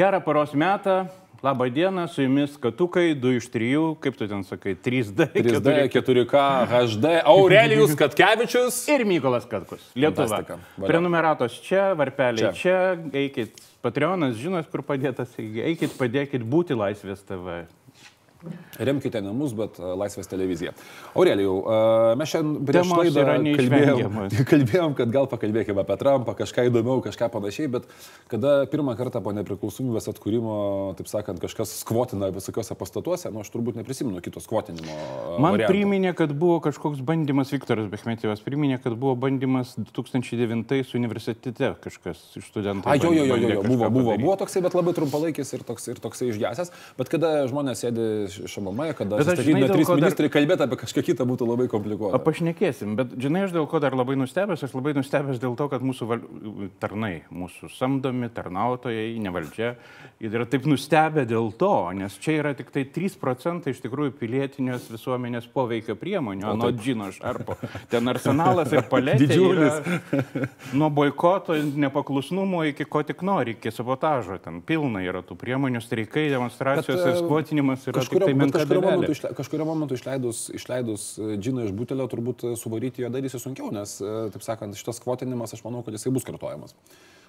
Gerą paros metą. Labą dieną, su jumis Katukai, 2 iš 3, kaip tu ten sakai, 3D. 3D, 4K, HD, Aurelijus Katkevičius. Ir Mykolas Katkus. Lietuva. Prenumeratos čia, varpeliai čia. Čia. eikit. Patreonas, žinot, kur padėtas, eikit, padėkit būti Laisvės TV. Remkite ne mus, bet uh, Laisvės televiziją. Aurelijau, uh, mes šiandien prieš laidą kalbėjom, kalbėjom, kad gal pakalbėkime apie Trumpą, kažką įdomiau, kažką panašiai, bet kada pirmą kartą po nepriklausomybės atkūrimo, taip sakant, kažkas skvotina visokiuose pastatuose, nu aš turbūt neprisimenu kito skvotinimo. uh, Man varianto. priminė, kad buvo kažkoks bandymas, Viktoras Bechmetijos priminė, kad buvo bandymas 2009 universitete kažkas iš studentų. A, jo, jo, jo, jo, jo, kažką buvo, buvo, padaryt. buvo toksai, bet labai trumpalaikis ir, toks, ir toksai išgesęs. Bet kada žmonės sėdi žinai, susistatydina dėl trys ko dar- ministrai, kalbėti apie kažką kitą būtų labai komplikuota. Pašnekėsim, bet žinai, aš dėl ko dar labai nustebęs, aš labai nustebęs dėl to, kad mūsų val... tarnai, mūsų samdomi tarnautojai, ne valdžia, yra taip nustebę dėl to, nes čia yra tik tai 3 procentai iš tikrųjų pilietinės visuomenės poveikio priemonių, nuo džino šarpo. Ten arsenalas ir paletė. Didžiulis. Nuo boikoto, nepaklusnumo iki ko tik nori, iki sabotažo. Ten pilna yra tų priemonių, streikai, demonstracijos Bet, ir e, skvotinimas yra tik Kažkurio, tai bet kažkurio, momentu, išle, kažkurio momentu išleidus, išleidus e, džiną iš butelio, turbūt e, suvaryti jo darysi sunkiau, nes, e, taip sakant, šitas kvotinimas, aš manau, kad jisai bus kartojamas.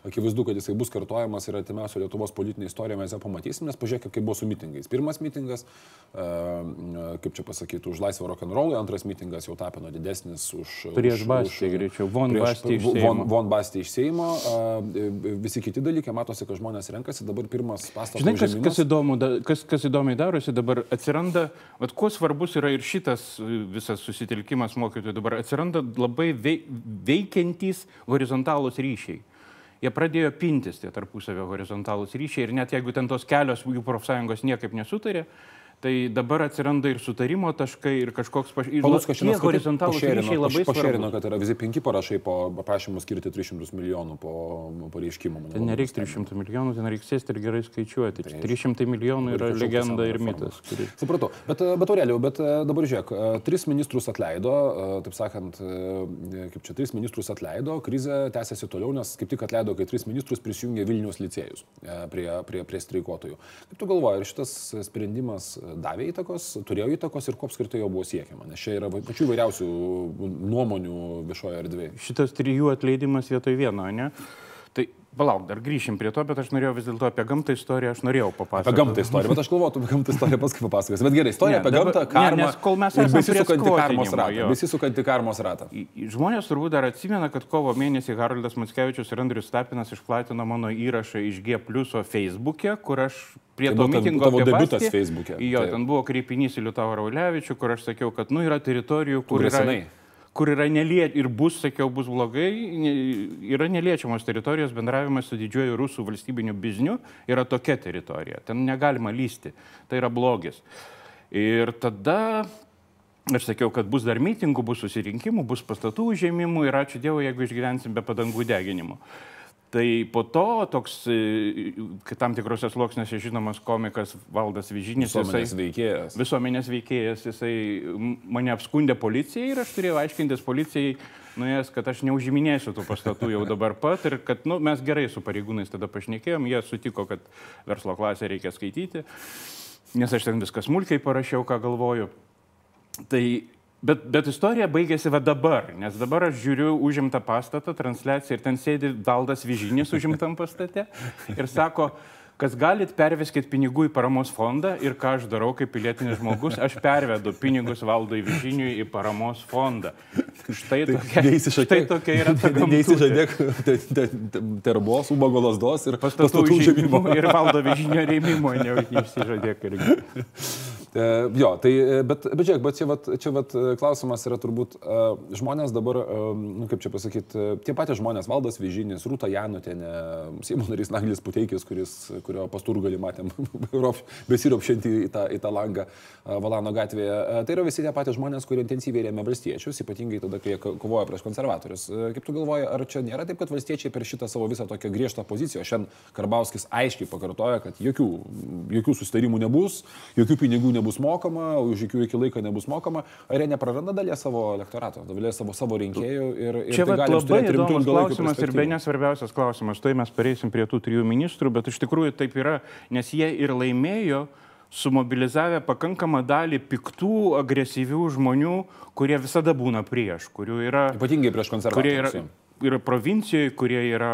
Akivaizdu, kad jisai bus kartojamas ir atimiausio Lietuvos politinė istorija mes ją pamatysim, nes pažiūrėkit, kaip buvo su mitingais. Pirmas mitingas, e, kaip čia pasakyti, už laisvą rock'n'rollą, antras mitingas jau tapino didesnis už... Prieš Bastį greičiau, von Bastį iš von- Seimo. Von Bastį iš Seimo. Visi kiti dalykai, matosi, kad žmonės renkasi. Dabar pirmas pastatas. Žinai, kas, kas, įdomu, kas, kas įdomiai darosi, dabar atsiranda, vat, kuo svarbus yra ir šitas e, visas susitelkimas mokytojų, dabar atsiranda labai vei, veikiantys horizontalūs ryšiai. Jie pradėjo pintis tie tarpusavio horizontalūs ryšiai ir net jeigu ten tos kelios jų profsąjungos niekaip nesutarė, tai dabar atsiranda ir sutarimo taškai ir kažkoks paš... šiandien horizontalūs ryšiai labai pašerino, kad yra visi penki parašai po prašymu skirti 300 milijonų po labai nereikia nustebino. 300 milijonų, ten reikia sėsti ir gerai skaičiuoti. 300 milijonų yra legenda ir mitas. Kuri... Supratau, bet, bet Aurelijau, bet e, dabar žiūrėk, e, tris ministrus atleido, e, taip sakant, kaip čia tris ministrus atleido, krizė tęsiasi toliau, nes kaip tik atleido, kai tris ministrus prisijungė Vilnius licėjus prie, prie, prie streikuotojų. Kaip tu galvoji, ar šitas sprendimas davė įtakos, turėjo įtakos ir ko apskritai jo buvo siekiama? Nes čia yra pačių įvairiausių nuomonių viešoje erdvėje. šitas trijų atleidimas vietoj vieno, ne? Tai palauk, dar grįšim prie to, bet aš norėjau vis dėlto apie gamtą istoriją, aš norėjau papasakoti. Apie gamtą istoriją, bet aš galvoju, apie gamtą istoriją paskui papasakosiu. Bet gerai, istorija Ne, apie dabar- gamtą, ne, karmą. nes kol mes ir esam prie besisukantį karmos ratą. jo. Besisukantį karmos ratą. Žmonės turbūt dar atsimena, kad kovo mėnesį Haroldas Matskevičius ir Andrius Tapinas išplatino mano įrašą iš G Plus Facebook'e, kur aš prie Tai to mitingo... tavo Bastį- Facebook'e. Jo, Taip. ten buvo kreipinys į Liutauną Raulevičių, kur aš sakiau, kad nu, yra teritorijų, kur yra... grasinai. Kur yra nelie... ir bus, sakiau, bus blogai, yra neliečiamos teritorijos, bendravimas su didžiuoju rusų valstybiniu bizniu yra tokia teritorija, ten negalima lysti, tai yra blogis. Ir tada aš sakiau, kad bus dar mitingų, bus susirinkimų, bus pastatų užėmimų ir ačiū Dievui, jeigu išgyvensim be padangų deginimo. Tai po to toks, e, kad tam tikrose sluoksniuose žinomas komikas Valdas Vyžinis, Visuomenės veikėjas. visuomenės veikėjas, jisai mane apskundė policijai ir aš turėjau aiškintis policijai, nuėjęs, kad aš neužiminėsiu tų pastatų jau dabar pat ir kad nu, mes gerai su pareigūnais tada pašnekėjom, jie sutiko, kad verslo klasę reikia skaityti, nes aš ten viskas smulkiai parašiau, ką galvoju. Tai, bet, bet istorija baigėsi va dabar, nes dabar aš žiūriu užimtą pastatą, transliaciją ir ten sėdi Valdas Vyžinis užimtam pastate ir sako, kas galit, perveskit pinigų į paramos fondą ir ką aš darau kaip pilietinis žmogus, aš pervedu pinigus Valdui Vyžiniui į paramos fondą. Štai tokia, štai tokia yra ta gamtutė. Neįsižadėk te- te- te- terbos, ubago lasdos ir pastatų užėmimo ir valdo Vyžinio rėmimo, ne- neišsižadėk irgi. E, Jo, tai, e, bet, bet žiūrėk, bet čia, vat, čia vat, e, klausimas yra turbūt, žmonės dabar, nu, kaip čia pasakyti, tie patys žmonės, Valdas Vyžinis, Rūta Janutinė, Seimo narys Naglis Puteikis, kuris, kurio pasturgalį matėm besiropšiantį į tą, į tą langą Valano gatvėje, tai yra visi tie patys žmonės, kurie intensyviai rėmė valstiečius, ypatingai tada, kai jie ko- kovojo prieš konservatorius. Kaip tu galvoji, ar čia nėra taip, kad valstiečiai per šitą savo visą tokią griežtą poziciją, šiandien Karbauskis aiškiai pakartoja, kad jokių, jokių sustarimų nebus, jokių pinigų nebus mokama, už jokių iki laiko nebus mokama, ar jie nepraranda dalies savo elektorato, dalies savo, savo rinkėjų ir, ir Čia tai gali labai įdomus klausimas ir be nesvarbiausias klausimas. Tai mes pareisim prie tų trijų ministrų, bet iš tikrųjų taip yra, nes jie ir laimėjo sumobilizavę pakankamą dalį piktų, agresyvių žmonių, kurie visada būna prieš, kurių yra Ypatingai prieš kurie yra, konservatorius. yra provincijoje, kurie yra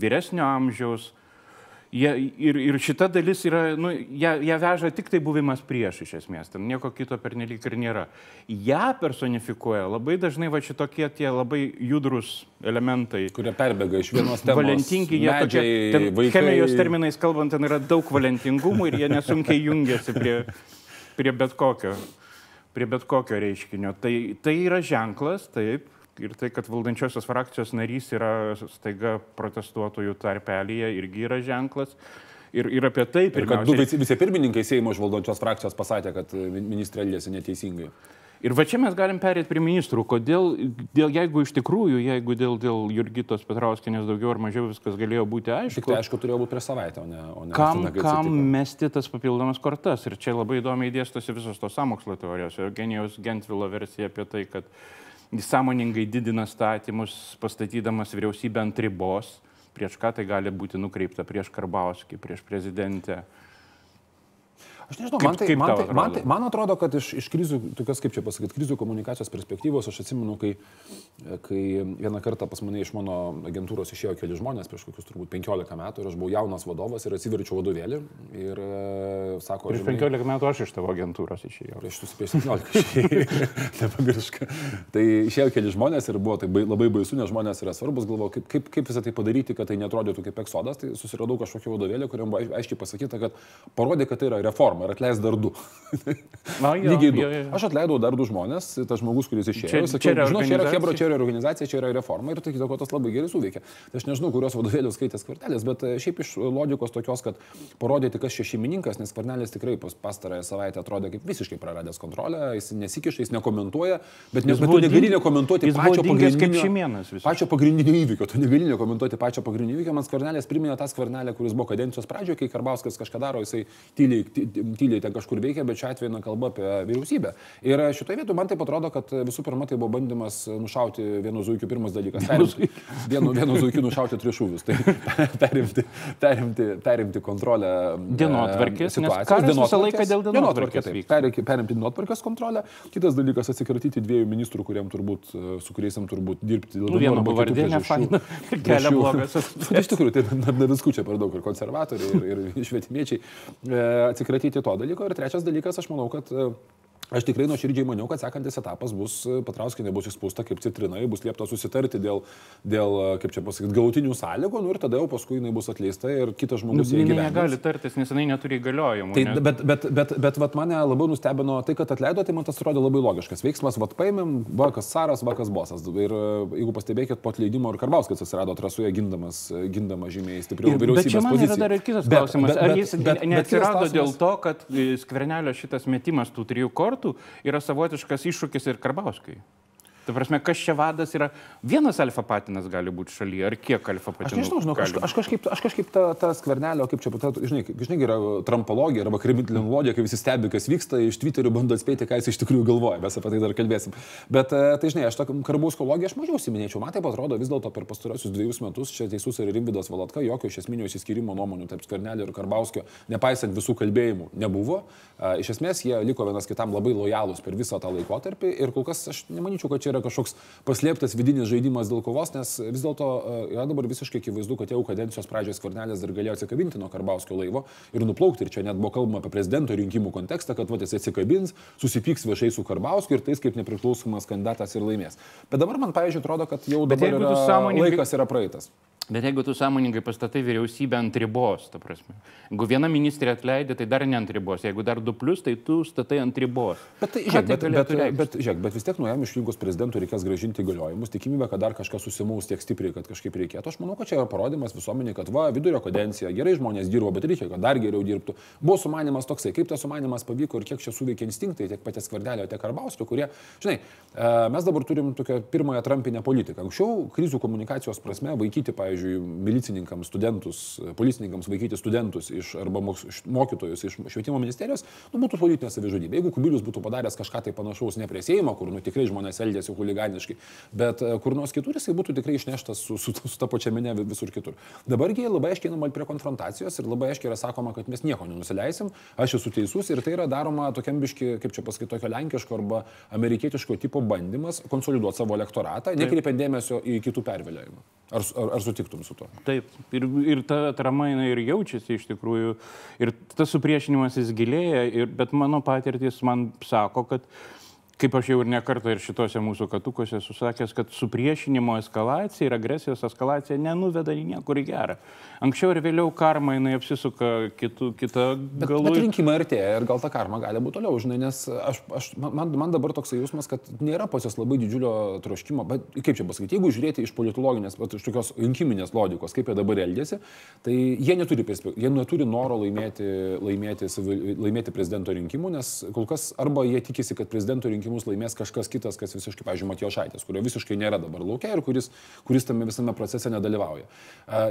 vyresnio amžiaus. Jie, ir, ir šita dalis yra, nu, ją, ją veža tik tai buvimas prieš iš esmės, ten nieko kito pernelyg ir nėra. Ja personifikuoja labai dažnai va šitokie tie labai judrus elementai. kurie perbėga iš vienos temos. Valentingi, jie tokie, medžiai, ten, vaikai. chemijos terminais kalbant, ten yra daug valentingumų ir jie nesunkiai jungiasi prie, prie, bet kokio, prie bet kokio reiškinio. Tai, tai yra ženklas, taip. Ir tai, kad valdančiosios frakcijos narys yra staiga protestuotojų tarpelėje, irgi yra ženklas. Ir, ir apie tai Ir kad du pirmiausia. vice- vicepirmininkai Seimo iš valdančios frakcijos pasakė, kad e, ministrė elgėsi neteisingai. Ir va čia mes galim perėti prie ministrų. Kodėl, dėl, jeigu iš tikrųjų, jeigu dėl, dėl Jurgitos Petrauskinės daugiau ar mažiau viskas galėjo būti Tik aišku. tai aišku, turėjo būti prieš savaitę, o ne... O ne Kam, tada, kam atsitiko. mesti tas papildomas kortas? Ir čia labai įdomiai dėstosi visos tos samokslo teorijos. Eugenijos Gentvilo versija apie tai, kad jis sąmoningai didina statymus, pastatydamas vyriausybę ant ribos. Prieš ką tai gali būti nukreipta? Prieš Karbauskį, prieš prezidentę. Aš nežinau, Kaip- man, tai, kaip man, tai, man, atrodo? tai, man atrodo, kad iš, iš krizių, tokios kaip čia pasakyti, krizių komunikacijos perspektyvos, aš atsimenu, kai, kai vieną kartą pas mane iš mano agentūros išėjo keli žmonės prieš kokius turbūt 15 metų ir aš buvau jaunas vadovas ir atsiverčiau vadovėlį ir e, sako, Prieš žinai, 15 metų aš iš tavo agentūros išėjau. Prieš 17 išėjai. Nepamiršk. Tai išėjo keli žmonės ir buvo tai bai, labai baisu, nes žmonės yra svarbus. Galvoju, kaip, kaip, kaip visą tai padaryti, kad tai netrodytų kaip eksodas. Tai susiradau kažkokį vadovėlį, kuriam buvo aiš- aiškiai pasakyta, kad parodė, kad tai yra reforma ir atleis dar du. Na, jo, Lygiai du. jo, jo. Aš atleidau dar du žmonės, tas žmogus, kuris išėjo. Čia- sakiau, čia žinau, čia yra? Hebra, čia yra organizacija, čia yra reforma ir tai kito, tas labai gerai suveikia. Tai aš nežinau, kurios vadovėlius skaitęs kvartelis, bet e, šiaip iš logikos tokios, kad parodyti, kas čia šeimininkas, nes kvartelis tikrai pas pastarąją savaitę atrodė kaip visiškai praradęs kontrolę, jis nesikiša, jis nekomentuoja, bet, ne, Jis bet tu negali nekomentuoti pačio pagrindinio, pačio pagrindinio įvykio, tu negali nekomentuoti pačio pagrindinio įvykio, man skvarnelis priminė tą skvarnelę, kuris buvo kadencijos pradžioje, kai Karbauskas kažką daro, jisai tyliai, ty- tyliai ten kažkur veikia, bet šiuo atveju eina kalba apie vyriausybę. Ir šitoje vietoje man tai atrodo, kad visų pirma tai buvo bandymas nušauti vienu zuikiu, pirmas dalykas. Perimti, vienu, vienu zuikiu nušauti tris šūvius. Tai perimti, perimti, perimti kontrolę. e, Dienotvarkės, karas visą dienotvarkės. laiką dėl dienotvarkės Dienotvarkės. Pereiki- Perimti dienotvarkės kontrolę. Kitas dalykas - atsikratyti dviejų ministrų, kuriem turbūt, e, su kuriais jam turbūt dirbti. dėl Nu, vienų vieno pavardė kelia blogas. Nu, Iš tikrųjų, tai ne, ne viskų čia per daug ir konservatoriai, ir, ir švietimiečiai. E, atsikratyti to dalyko. Ir trečias dalykas, aš manau, kad e, Aš tikrai nuoširdžiai maniau, kad sekantis etapas bus, e, Patrauskinė bus išspūsta kaip citrinai, bus liepta susitarti dėl, dėl e, kaip čia pasakyti, galutinių sąlygų, nu ir tada jau paskui jinai bus atleista ir kitas Nu, žmogus ją jinai įgyvendins. negali tartis, nes jinai neturi įgaliojimų. Tai, bet, bet, bet, bet vat mane labiau nustebino tai, kad atleido, tai man tas atrodė labai logiškas veiksmas. Vat paėmėm, vakas caras, vakas bosas. Ir e, jeigu pastebėkit, po atleidimo ir Karbauskas atsirado trasuje gindamas, gindamas žymiai stipriau Ir, bet vyriausybės čia man yra poziciją. dar ir kitas Bet- klausimas. bet- Ar bet- jis bet- bet neatsirado dėl klausimas- to, kad skvernelio šitas metimas tų trijų kortų yra savotiškas iššūkis ir Karbauskui? Tai prasme, kas čia vadas yra? Vienas alfa patinas gali būti šalyje, ar kiek alfa patinų? Aš nežinau, žinau, aš, aš kažkaip, aš kažkaip tą, tą skvernelio, kaip čia, ta, žinai, žinai, yra trampologija arba kriminologija, kai visi stebi, kas vyksta, iš Twitterio bando atspėti, ką jis iš tikrųjų galvoja, mes apie tai dar kalbėsim. Bet, e, tai žinai, aš tą karbausko logiją aš mažiau siminėčiau. Man taip atrodo, vis dėlto per pastarosius dviejus metus čia teisus ir Rimbidas Valatka, jokio iš esminio įsiskyrimo nuomonių tarp skvernelio ir karbauskio, nepaisant visų kalbėjimų, nebuvo. E, Iš esmės jie liko vienas kitam labai lojalūs per visą tą laikotarpį ir kol kas aš nemanyčiau, kad čia yra kažkoks paslėptas vidinis žaidimas dėl kovos, nes vis dėlto e, yra dabar visiškai akivaizdu, kad jau kadencijos pradžios kvarnelės dar galėjo atsikabinti nuo Karbauskio laivo ir nuplaukti. Ir čia net buvo kalbama apie prezidento rinkimų kontekstą, kad va, jis atsikabins, susipyks viešai su Karbauskiu ir tais kaip nepriklausomas kandidatas ir laimės. Bet dabar man, pavyzdžiui, atrodo, kad jau dabar yra, sąmoningai- laikas yra praeitas. Bet jeigu tu sąmoningai pastatai vyriausybę ant ribos, ta prasme. Jeigu viena ministrė atleidė, tai dar ne ant ribos. Jeigu dar du plus, tai tu statai ant ribos. Bet, tai, žiūrėk, bet, bet, galėtų reikšti? bet, žiūrėk, bet vis tiek nuėjom išrinkus prezidentui reikės gražinti įgaliojimus. Tikimybė, kad dar kažkas susimaus tiek stipriai, kad kažkaip reikėtų. Aš manau, kad čia yra parodimas visuomeniai, kad va, vidurio kadencija, gerai žmonės dirbo, bet reikia, kad dar geriau dirbtų. Buvo sumanimas toksai, kaip tas sumanimas pavyko ir kiek čia suveikia instinktai tiek paties Kvardelio, tiek Karbauskio, kurie, žinai, e, mes dabar turim tokią pirmąją trampinę politiką. Anksčiau krizių komunikacijos prasme vaikyti, pavyzdžiui, pavyzdžiui, milicininkams, studentus, policininkams vaikyti studentus iš, arba mokytojus iš švietimo ministerijos, nu, būtų politinė savižudybė. Jeigu Kubilius būtų padaręs kažką tai panašaus ne prie Seimo, kur nu, tikrai žmonės elgėsi huliganiškai, bet kur nors kitur jisai būtų tikrai išneštas su, su, su ta pačia minė visur kitur. Dabargi labai aiškiai einama prie konfrontacijos ir labai aiškiai yra sakoma, kad mes nieko nenusileisim, aš esu teisus ir tai yra daroma tokiam biški, kaip čia pasakyti, tokio lenkiško arba amerikietiško tipo bandymas konsoliduoti savo elektoratą, nekreipiant dėmesio į kitų pervėliojimą. Ar, ar, ar sutiktum su to? Taip, ir, ir ta atrama jinai ir jaučiasi iš tikrųjų, ir tas supriešinimas jis gilėja, ir, bet mano patirtis man sako, kad kaip aš jau ir nekartą ir šituose mūsų katukuose susakęs, kad supriešinimo eskalacija ir agresijos eskalacija nenuveda į niekur į gerą. Anksčiau ir vėliau karma jinai apsisuka kitų, kitą galų. Bet, bet rinkimai artėja ir gal ta karma gali būti toliau, žinai, nes aš, aš, man, man dabar toks jausmas, kad nėra pas jos labai didžiulio troškimo, bet kaip čia pasakyti, jeigu žiūrėti iš politologinės, bet iš tokios rinkiminės logikos, kaip jie dabar elgesi, tai jie neturi, jie neturi noro laimėti, laimėti, laimėti prezidento rinkimų, nes kol kas arba jie tikisi, kad prezidento rinkimų rinkimus laimės kažkas kitas, kas visiškai, pavyzdžiui, Matijo Šaitės, kurio visiškai nėra dabar laukia ir kuris, kuris tame visame procese nedalyvauja.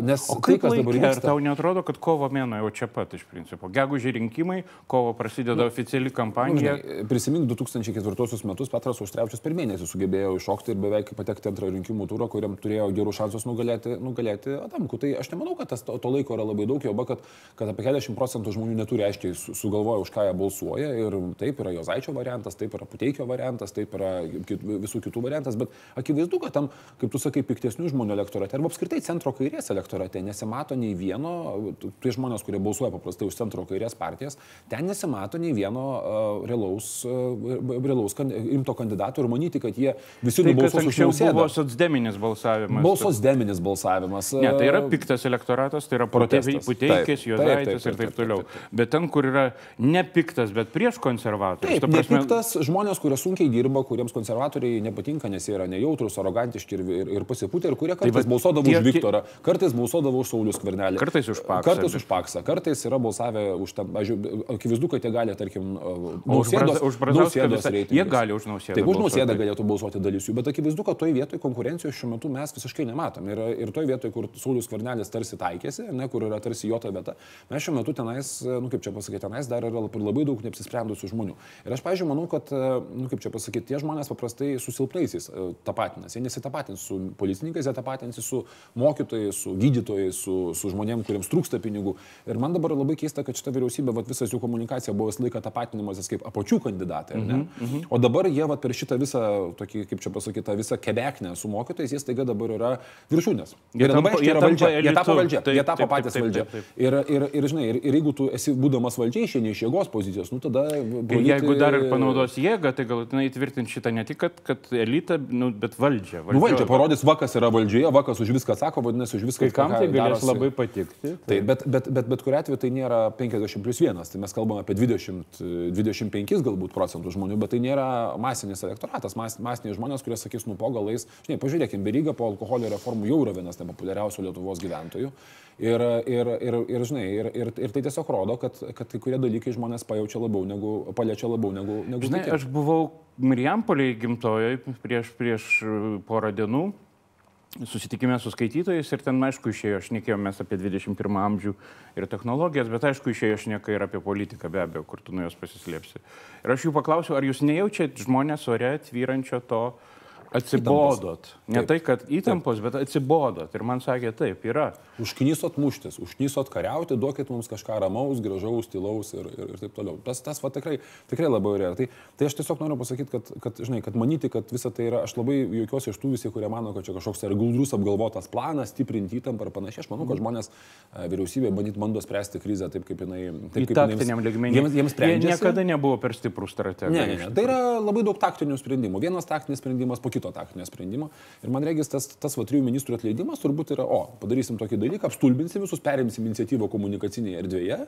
Nes o tai, kas dabar vyksta... Tau netrodo, kad kovo mėno jau čia pat iš principo. Gegužė rinkimai, kovo prasideda nu, oficiali kampanija. Nu, prisimink 2004 metus Petras Užtrevičius per mėnesį sugebėjo iššokti ir beveik patekti antrą rinkimų turą, kuriam turėjo gerų šansus nugalėti, nugalėti Adamku. Tai aš nemanau, kad tas, to, to laiko yra labai daug, jau kad, kad apie 40 procentų žmonių neturi aiškiai sugalvoja, už ką jie balsuoja. Ir taip yra Jozaičio variantas, taip yra Puteikio variantas, taip yra visų kitų variantas, bet akivaizdu, kad tam, kaip tu sakai, piktesnių žmonių elektorate arba apskritai centro kairės elektorate nesimato nei vieno, tie žmonės, kurie balsuoja paprastai už centro kairės partijas, ten nesimato nei vieno uh, realaus, uh, realaus kan, imto kandidato ir manyti, kad jie visi tai, nubalsuos už nausėdą. Buvo socdeminis balsavimas. Buvo socdeminis balsavimas. Ne, tai yra piktas elektoratas, tai yra puteikis, juodaitės ir taip toliau. Bet ten, kur yra ne piktas, bet prieš konservatorius. Taip, prasme... piktas žmonės, kurie sunkiai dirba, kuriems konservatoriai nepatinka, nes jie yra nejautrus, arogantiški ir, ir, ir pasipūtę, ir kurie tai kartais tai, balsuodavo tie, už Viktorą, kartais balsuodavo už Saulius Kvernelį. Kartais už Paksą. Kartais už Paksą, kartais yra balsavę už tą, akivaizdu, kad jie gali, tarkim, nausėdos, už nausėdos reitingą. Jie gali už nausėdą. Taip, už nausėdą galėtų balsuoti dalis jų, bet akivaizdu, kad toje vietoje konkurencijos šiuo metu mes visiškai nematom. Ir, ir toje vietoje, kur Saulius Kvernelis tarsi taikėsi, ne, kur yra tarsi jo ta vieta, mes šiuo metu tenais, nu kaip čia pasakyti, tenais dar yra labai daug neapsisprendusių žmonių. Ir aš, pažiūrėjau, manau, kad, nu kaip čia pasakyti, tie žmonės paprastai su silpnaisiais e, tapatinasi. Jie nesitapatins su policininkais, jie tapatinasi su mokytojais, su gydytojais, su, su žmonėmis, kuriems trūksta pinigų. Ir man dabar labai keista, kad šita vyriausybė, vat, visas jų komunikacija buvo visą laiką tapatinimas kaip apačių kandidatai. Mm -hmm, mm -hmm. O dabar jie vat, per šitą visą, tokį, kaip čia pasakyti, visą kebeknę su mokytojais, jie staiga dabar yra viršūnės. Jie, tampa, jie, yra valdžia, jie tapo valdžia, taip, jie tapo patys taip, valdžia. Taip, taip, taip. Ir, ir, ir, žinai, ir, ir jeigu tu esi būdamas valdžiai, išėjai iš jėgos pozicijos, nu tada... Bolyti... Ir jeigu dar ir panaudos jėgą, tai galutinai tvirtinti šitą ne tik, kad, kad elitą, nu, bet valdžią. Valdžia, nu, valdžia parodys, vakas yra valdžioje, vakas už viską atsako, vadinasi, už viską. Kai kam tai galės darosi. labai patikti. Tai, bet, bet, bet, bet kuriu atveju tai nėra 50 plus 1, tai mes kalbame apie 20, 25 galbūt procentų žmonių, bet tai nėra masinis elektoratas, mas, masiniai žmonės, kurie sakys, nu po galais, žinai, pažiūrėkime, Beryga po alkoholio reformų jau yra vienas nepopuliariausių Lietuvos gyventojų. Ir, ir, ir, ir, žinai, ir, ir, ir tai tiesiog rodo, kad, kad kai kurie dalykai žmonės pajaučia labiau negu, paliečia labiau negu... negu žinai, kiti. aš buvau Marijampoliai gimtojoj prieš, prieš porą dienų susitikime su skaitytojais ir ten, aišku, išėjo, aš nekėjomės apie 21 amžių ir technologijas, bet aišku, išėjo šneka ir apie politiką, be abejo, kur tu nuo jos pasislėpsi. Ir aš jų paklausiau, ar jūs nejaučiat žmonės ore tvyrančio to, uh, Atsibodot. Ne taip. tai, kad įtampos, taip. bet atsibodot. Ir man sakė, taip, yra. Užknysot muštis, užknysot kariauti, duokit mums kažką ramaus, gražaus, tylaus ir, ir, ir taip toliau. Tas, tas va tikrai, tikrai labai yra. Tai, tai aš tiesiog noriu pasakyti, kad, kad, žinai, kad manyti, kad visa tai yra, aš labai juokiuosi iš tų visi, kurie mano, kad čia kažkoks yra guldrus apgalvotas planas, stiprinti įtampą ir panašiai. Aš manau, kad žmonės e, vyriausybė bandyt bando spręsti krizę taip, kaip jinai. Taip, kaip jinai jiems, jiems sprendžia. Jie niekada nebuvo per stiprų strategiją. Ne, ne, ne. Tai yra labai daug taktinių sprendimų. Vienas taktinis sprendimas po kito kito taktinio sprendimo. Ir man regis tas, tas va, trijų ministrų atleidimas turbūt yra, o, padarysim tokį dalyką, apstulbinsim visus, perimsim iniciatyvą komunikacinėje erdvėje.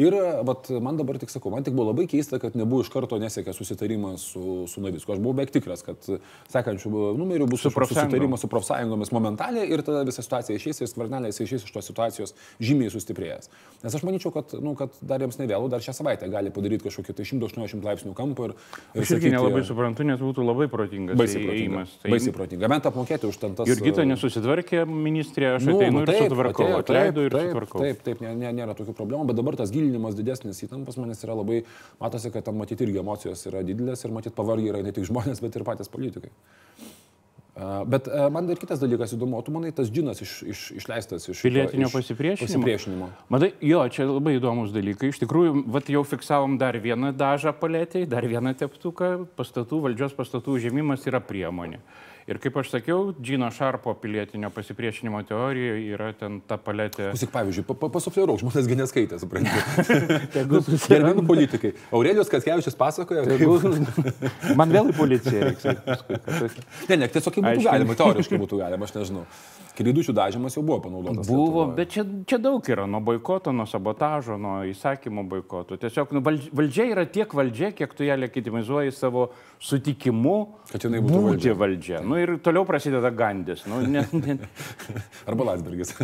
Ir vat, man dabar tik sakau, man tik buvo labai keista, kad nebuvo iš karto nesiekė susitarimas su, su Navicku. Aš buvau beveik tikras, kad sekančių numerių bus su susitarimas su profsąjungomis momentaliai ir tada visa situacija išeis ir skvernelė išeis iš tos situacijos žymiai sustiprėjęs. Nes aš manyčiau, kad, nu, kad dar jiems nevėlų, dar šią savaitę gali padaryti kažkokį tai 180 laipsnių kampą. Ir, ir aš irgi sakyti, nelabai suprantu, nes būtų labai protingas. Protingas sprendimas. Tai Baisiai protinga. Bent apmokėti už ten tas... Jurgita e, nesusitvarkė ministrė, aš Nu, ateinu nu, ir sutvarkau, atėjo, atleidau ir taip, sutvarkau. Taip, taip, nė- nė- nėra tokių problemų, bet dabar tas gilinimas didesnis įtampas manęs yra labai, matosi, kad ten matyti irgi emocijos yra didelės ir matyti pavargiai yra ne tik žmonės, bet ir patys politikai. A, Bet man dar kitas dalykas įdomu, o tu manai, tas džinas iš, iš, išleistas iš Pilietinio iš pasipriešinimo? pasipriešinimo. Matai, jo, čia labai įdomus dalykai. Iš tikrųjų, vat jau fiksavom dar vieną dažą palėtį, dar vieną teptuką. Pastatų, valdžios pastatų užėmimas yra priemonė. Ir kaip aš sakiau, Džino Šarpo pilietinio pasipriešinimo teorija yra ten ta palėtė. Klausyk, pavyzdžiui, pa, pa, pasufliarau, žmonės gi neskaitė, suprantate. Tegu Gerbiami politikai. Aurelijus Kaskevičius pasakoja, kaip... Man vėl į policiją aš- Ne, ne, tiesiog būtų galima, teoriškai būtų galima, aš nežinau. Kreidučių dažymas jau buvo panaudotas. Buvo, Lietuvoj. bet čia, čia daug yra nuo boikoto, nuo sabotažo, nuo įsakymo boikoto. Tiesiog nu, valdž- valdžia yra tiek valdžia, kiek tu ją legitimizuoji savo sutikimu Kad jinai būtų būti valdžia. Nu, ir toliau prasideda gandis. Nu, ne, ne, Arba Landsbergis.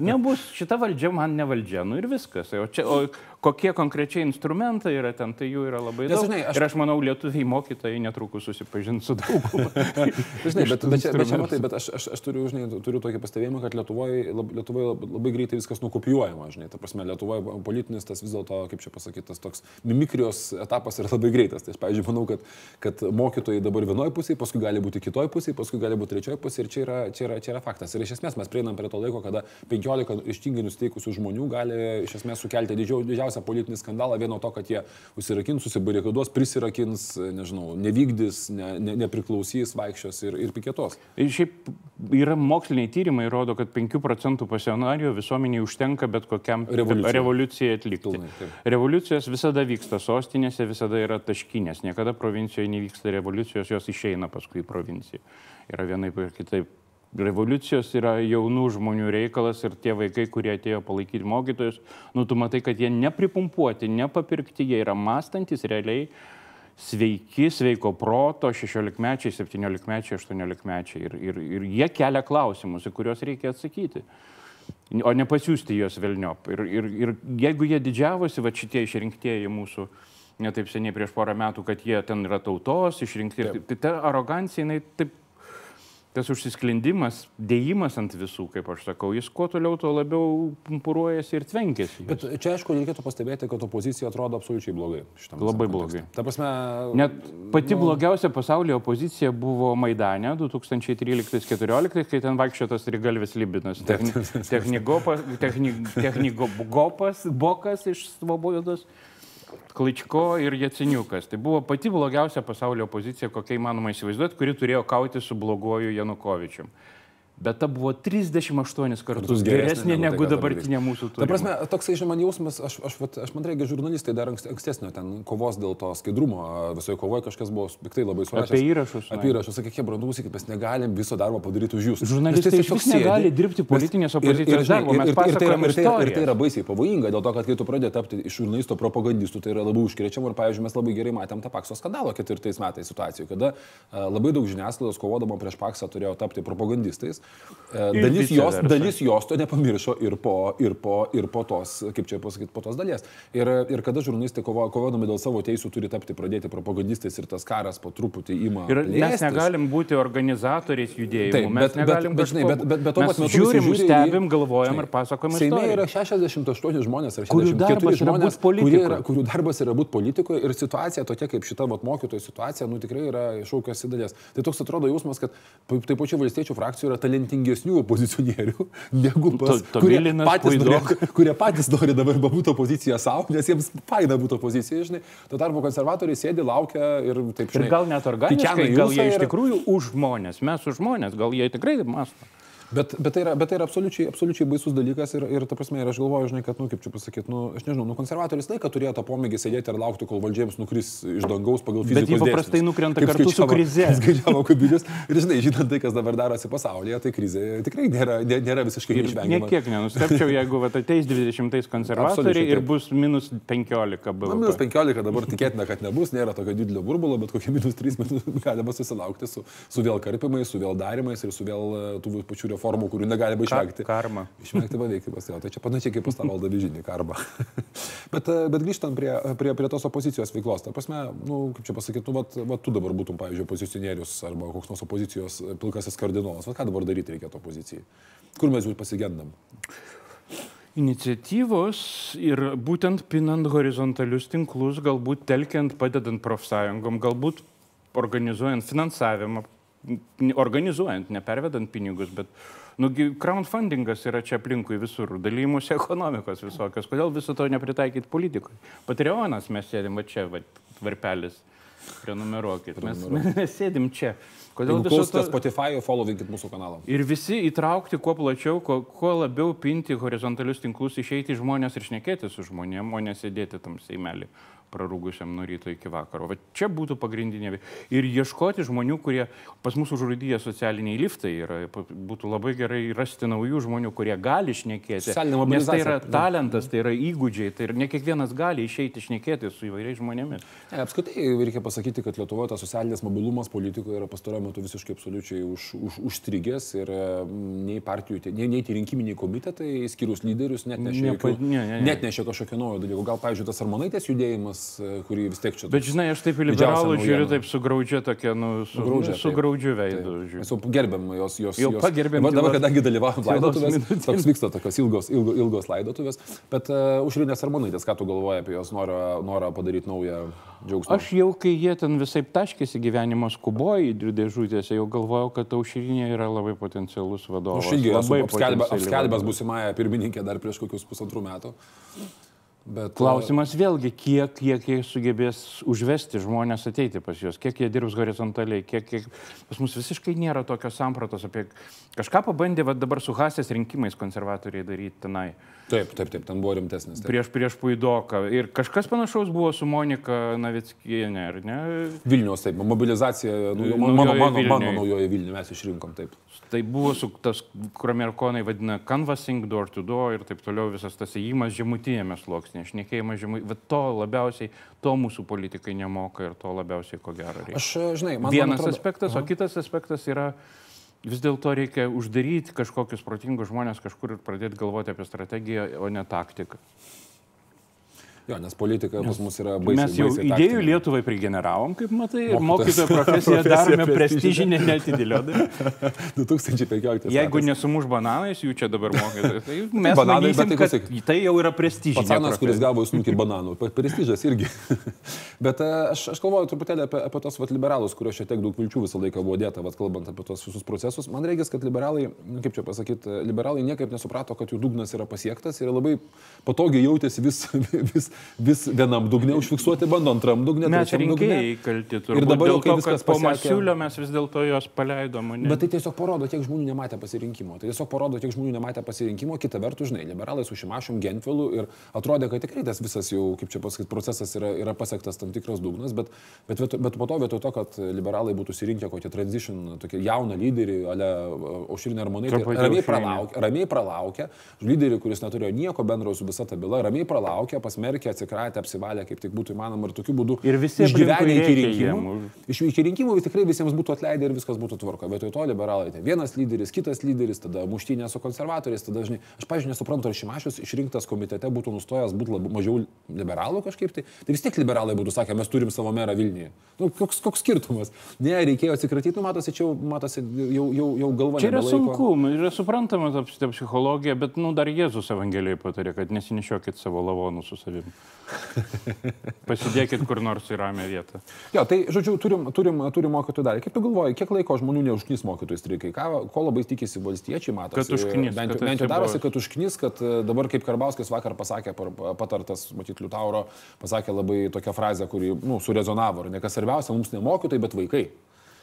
nebus šita valdžia man ne valdžia. Nu, ir viskas. O, čia, o kokie konkrečiai instrumentai yra ten, tai jų yra labai daug. žinai, aš- Ir aš manau, lietuviai mokytojai netrukus susipažins su dauguma. Žinai, bet, bet, čia, bet, čia, matai, bet aš, aš, aš turiu, žinai, turiu tokį pastebėjimą, kad Lietuvoje lab, Lietuvoje labai, greitai viskas nukopijuojama, žinai, ta prasme, Lietuvoje politinis tas vis dėlto, kaip čia pasakyti, tas toks mimikrijos etapas yra labai greitas. Tai aš, pavyzdžiui, manau, kad, kad mokytojai dabar vienoje pusėje, paskui gali būti kitoje pusėje, paskui gali būti trečioje pusėje ir čia yra, čia, yra, čia yra faktas. Ir iš esmės mes prieinam prie to laiko, kada 15 ištingai nusteikusių žmonių gali iš esmės sukelti didžiau, didžiausią politinį skandalą vien nuo to, kad jie užsirakins, susibarikaduos, prisirakins, nežinau, nevykdys, ne, ne, nepriklausys, vaikščios ir, ir piketos. Ir Šiaip yra moksliniai tyrimai, rodo, kad 5 procentų pasionarijų visuomeniai užtenka bet kokiam Revoliucijai. revoliucijai atlikti. Pilnai, taip. Revoliucijos visada vyksta sostinėse, visada yra taškinės. Niekada provincijoje nevyksta revoliucijos, jos išeina paskui į provinciją. Yra vienaip ir kitaip. Revoliucijos yra jaunų žmonių reikalas ir tie vaikai, kurie atėjo palaikyti mokytojus, nu tu matai, kad jie nepripumpuoti, nepapirkti, jie yra mąstantis realiai sveiki, sveiko proto, 16-mečiai, 17-mečiai, 18-mečiai. Ir, ir, ir jie kelia klausimus, į kuriuos reikia atsakyti. O ne pasiūsti juos velniop. Ir, ir, ir jeigu jie didžiavosi, va šitie išrinktieji mūsų, netaip seniai prieš porą metų, kad jie ten yra tautos išrinkti, taip, tai ta arogancija, jinai taip tas užsisklendimas, dėjimas ant visų, kaip aš sakau, jis kuo toliau, tuo labiau pumpuruojasi ir tvenkėsi. Bet čia, aišku, reikėtų pastebėti, kad opozicija atrodo absoliučiai blogai. Labai blogai. Ta prasme, Net pati nu, blogiausia pasaulyje opozicija buvo Maidane 2013-2014, kai ten vaikščiojo tas Rigalvis Libinas. Techni, technigopas, techni, technigopas, bokas iš Svobodos. Kličko ir Jaciniukas. Tai buvo pati blogiausia pasaulio opozicija, kokia įmanoma įsivaizduoti, kuri turėjo kauti su bloguoju Janukovičium. Bet ta buvo 38 kartus geresnė negu tai, negu dabartinė mūsų Ta turima. prasme, toksai, žinoma, man jausmas, aš, aš, vat, aš man reikia žurnalistai dar ankst- ankstesnio ten kovos dėl to skaidrumo, visoje kovoje kažkas buvo piktai labai surašęs. Apie įrašus. Apie įrašus, sakė, kiek brandus, kad mes negalim viso darbo padaryti už jūs. Žurnalistai iš vis negali dirbti politinės opozicijos darbo, ir- ir- ir tai yra- ir tai- Ir tai yra baisiai pavojinga, dėl to, kad kai tu pradedi tapti iš žurnalisto propagandistų, tai yra labai užkrečiama ir, pavyzdžiui, mes labai gerai matėm tą Pakso skandalą ketvirtais metais situacijų, kada labai daug žiniasklaidos kovodama prieš Paksą turėjo tapti propagandistais. E, Dalis jos, dalis jos to nepamiršo ir po, ir po, ir po tos, kaip čia pasakyti, po tos dalies. Ir, ir kada žurnalistai kovo, kovodami dėl savo teisų turi tapti pradėti propagandistais ir tas karas po truputį ima. Ir mes plėstis. negalim būti organizatoriais judėjimų. Taip, mes bet- bet- negalim bet, žinai, kažko- bet- bet- bet tuo mes pat metu žiūrim, žiūri stebim, galvojam ir pasakojam Seime yra 68 žmonės ar Kurių 64 darbas yra žmonės, kurie yra, kurių darbas yra būti politikoje ir situacija tokia kaip šita vat, mokytojų situacija, nu tikrai yra iššaukęs į dalies. Tai toks atrodo jausmas, kad taip pačiu valstiečių frakcijų yra talentingesnių opozicionierių negu pas, To- kurie, Tomilinas, patys norė, kurie patys nori dabar būti opozicija savo, nes jiems faina būti opozicija, žinai. Tuo tarpu konservatoriai sėdi, laukia ir taip, Ir žinai. gal net organiškai, gal jie iš ir- tikrųjų už žmonės, mes už žmonės, gal jie tikrai mąsto. Bet, bet, tai yra, bet tai yra absoliučiai, absoliučiai baisus dalykas ir, ir ta prasme, ir aš galvoju, žinai, kad, nu, kaip čia pasakyti, nu, aš nežinau, nu, konservatorius laiką turėjo tą pomėgį sėdėti ir laukti, kol valdžiems nukris iš dangaus pagal Bet fizikos jie paprastai dėsnius. nukrenta Kaip kartu su krize. Skaičiavo kubilius. Ir žinai, žinant tai, kas dabar darosi pasaulyje, tai krizė tikrai nėra, nė- nėra visiškai Ir neišvengiama. niekiek nenustepčiau, jeigu vat, ateis 20 konservatoriai ir bus minus 15 Na, minus BVP. 15 dabar tikėtina, kad nebus, nėra tokio didelio burbulo, bet kokie minus 3 metus galima susilaukti su, su vėl karpimais, su vėl darimais ir su vėl e, tų pačių formų, kurių negalima išvengti. Ka karma. Išvengti paveikimas, jo. Tai čia panašiai kaip pas tą valdą vižinį karmą. bet, bet grįžtant prie, prie, prie tos opozicijos veiklos, ta prasme, nu, kaip čia pasakyti, nu, vat, vat, tu dabar būtum, pavyzdžiui, opozicionierius arba koks nors opozicijos pilkasis kardinolas. Vat ką dabar daryti reikėtų opozicijai? Kur mes jų pasigendam? Iniciatyvos ir būtent pinant horizontalius tinklus, galbūt telkiant, padedant profsąjungom, galbūt organizuojant finansavimą, organizuojant, nepervedant pinigus, bet nugi crowdfundingas yra čia aplinkui visur, dalymus ekonomikos visokios, kodėl viso to nepritaikyti politikui. Patreonas mes sėdim čia, va, varpelis, prenumeruokit, mes, mes sėdim čia. Kodėl viso to... Spotify, followinkit mūsų kanalą. Ir visi įtraukti kuo plačiau, kuo, kuo labiau pinti horizontalius tinklus, išeiti žmonės ir šnekėti su žmonėm, o nesėdėti tam seimelį prarūgusiam nuo ryto iki vakaro. Va čia būtų pagrindinė. Ir ieškoti žmonių, kurie pas mūsų užrūdyje socialiniai liftai yra. Būtų labai gerai rasti naujų žmonių, kurie gali šnekėti. Nes tai yra talentas, tai yra įgūdžiai, tai ir ne kiekvienas gali išeiti šnekėti su įvairiais žmonėmis. Ne, apskritai reikia pasakyti, kad Lietuvoje tas socialinis mobilumas politikoje yra pastaruoju metu visiškai absoliučiai už, už, užstrigęs ir nei partijų, nei, nei tie rinkiminiai komitetai, skirius lyderius, net Nepa, jokių, ne, ne, ne. net nešė kažkokio naujo dalyko. Gal, pavyzdžiui, tas Armonaitės judėjimas klausimas, kurį vis tiek čia. Bet žinai, aš taip į liberalų žiūriu, taip sugraudžia tokia, nu, su, sugraudžia, nu, sugraudžiu veidu. Mes jau gerbėm jos, jos. Jau pagerbėm. Va, dabar, kadangi dalyvavom laidotuvės, toks vyksta tokios ilgos, ilgos, ilgos laidotuvės. Bet uh, užrinės Armonaitės, ką tu galvoji apie jos norą, norą padaryti naują džiaugsmą? Aš jau, kai jie ten visai taškėsi gyvenimo skuboji dėžutėse, jau galvojau, kad aušrinė yra labai potencialus vadovas. Aš irgi labai apskelbęs būsimąją pirmininkę dar prieš kokius pusantrų metų. Bet, Klausimas vėlgi, kiek, kiek jie sugebės užvesti žmonės ateiti pas juos, kiek jie dirbs horizontaliai, kiek, kiek pas mus visiškai nėra tokios sampratos apie kažką pabandė va, dabar su Hasės rinkimais konservatoriai daryti tenai. Taip, taip, taip, ten buvo rimtesnis. Taip. Prieš, prieš Puidoką. Ir kažkas panašaus buvo su Monika Navickienė, ar ne? Vilnius, taip, mobilizacija, nu, mano, mano, mano, mano naujoje Vilniuje mes išrinkom, taip. Tai buvo su tas, kur amerikonai vadina canvassing, door to door ir taip toliau, visas tas įėjimas žemutinėme sluoksnėje, šnekėjimas žemutinėme. Bet to labiausiai, to mūsų politikai nemoka ir to labiausiai ko gero reikia. Aš, žinai, man Vienas atrodo... aspektas, Aha. o kitas aspektas yra vis dėlto reikia uždaryti kažkokius protingus žmonės kažkur ir pradėti galvoti apie strategiją, o ne taktiką. Jo, nes politika pas mus yra baisiai. Mes jau baisiai idėjų Lietuvai prigeneravom, kaip matai, ir mokytojo profesiją darome prestižinę netidėliodami. 2015. Jeigu nesumuš bananais, jų čia dabar mokytojai, tai mes bananai, matysim, bet, tai, tai jau yra prestižinė. Pasanas, kuris gavo snukį bananų, prestižas irgi. bet e, aš, aš galvoju truputėlį apie, apie tos vat, liberalus, kuriuos čia tiek daug vilčių visą laiką buvo dėta, vat, kalbant apie tos visus procesus. Man reikia, kad liberalai, nu, kaip čia pasakyti, liberalai niekaip nesuprato, kad jų dugnas yra pasiektas ir labai patogiai jautėsi vis, vis vis vienam dugne užfiksuoti, bando antram dugne. Mes rinkėjai kalti turbūt. Ir dabar jau kai viskas po masiulio mes vis dėlto jos paleidom. Bet tai tiesiog parodo, kiek žmonių nematė pasirinkimo. Tai tiesiog parodo, kiek žmonių nematė pasirinkimo. Kita vertus, žinai, liberalai su Šimašum Genfilu ir atrodė, kad tikrai tas visas jau, kaip čia pasakyti, procesas yra, yra pasiektas tam tikras dugnas, bet, bet, bet, bet po to vietoj to, kad liberalai būtų surinkę kokią transition, tokį jauną lyderį, ale Aušrinė Armonaitė, ramiai pralaukė, ramiai pralaukė, lyderį, kuris neturėjo nieko bendro su visa ta byla, ramiai pralaukė, pasmerkė, atsikratę, apsivalę, kaip tik būtų įmanoma ir tokiu būdu ir visi išgyvenę iki rinkimų. Iš iki rinkimų vis tikrai visiems būtų atleidę ir viskas būtų tvarko. Vietoj to liberalai, tai vienas lyderis, kitas lyderis, tada muštynė su konservatoriais, tada žinai, aš pažiūrėjau, nesuprantu, ar Šimašius išrinktas komitete būtų nustojęs būti labiau, mažiau liberalų kažkaip tai. Tai vis tiek liberalai būtų sakę, mes turim savo merą Vilniuje. Nu, koks, koks skirtumas? Ne, reikėjo atsikratyti, nu, matosi, čia jau, matosi, jau, jau, jau galva. Čia yra sunku, yra suprantama ta psichologija, bet, nu, dar Jėzus Evangelijai patarė, kad nesinešiokit savo lavonų su savimi. Pasidėkit kur nors į ramią vietą. Jo, tai, žodžiu, turim, turim, turim mokytojų dalį. Kaip tu galvoji, kiek laiko žmonių neužknys mokytojų streikai? Ką, ko labai tikisi valstiečiai, mato? Kad užknys. Bent, kad bent jau darosi, kad užknys, kad e, dabar kaip Karbauskis vakar pasakė, patartas, matyt, Liutauro, pasakė labai tokią frazę, kuri, nu, surezonavo. Ne kas svarbiausia, mums ne mokytojai, bet vaikai.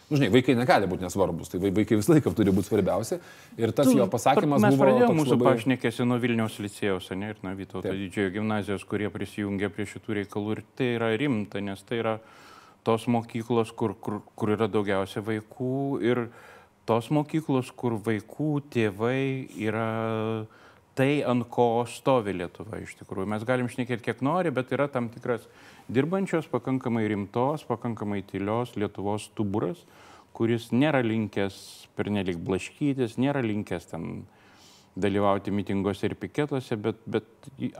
Nu, žinai, vaikai negali būti nesvarbus, tai vaikai visą laiką turi būti svarbiausia. Ir tas tu, jo pasakymas mes buvo... Mes mūsų labai... pašnekėsi nuo Vilniaus licėjaus, ne, ir nuo Vytauto didžiojo gimnazijos, kurie prisijungia prie šitų reikalų. Ir tai yra rimta, nes tai yra tos mokyklos, kur, kur, kur yra daugiausia vaikų ir tos mokyklos, kur vaikų tėvai yra tai, ant ko stovi Lietuva iš tikrųjų. Mes galim šnekėti kiek nori, bet yra tam tikras dirbančios, pakankamai rimtos, pakankamai tylios Lietuvos stuburas, kuris nėra linkęs pernelik blaškytis, nėra linkęs ten dalyvauti mitinguose ir piketuose, bet, bet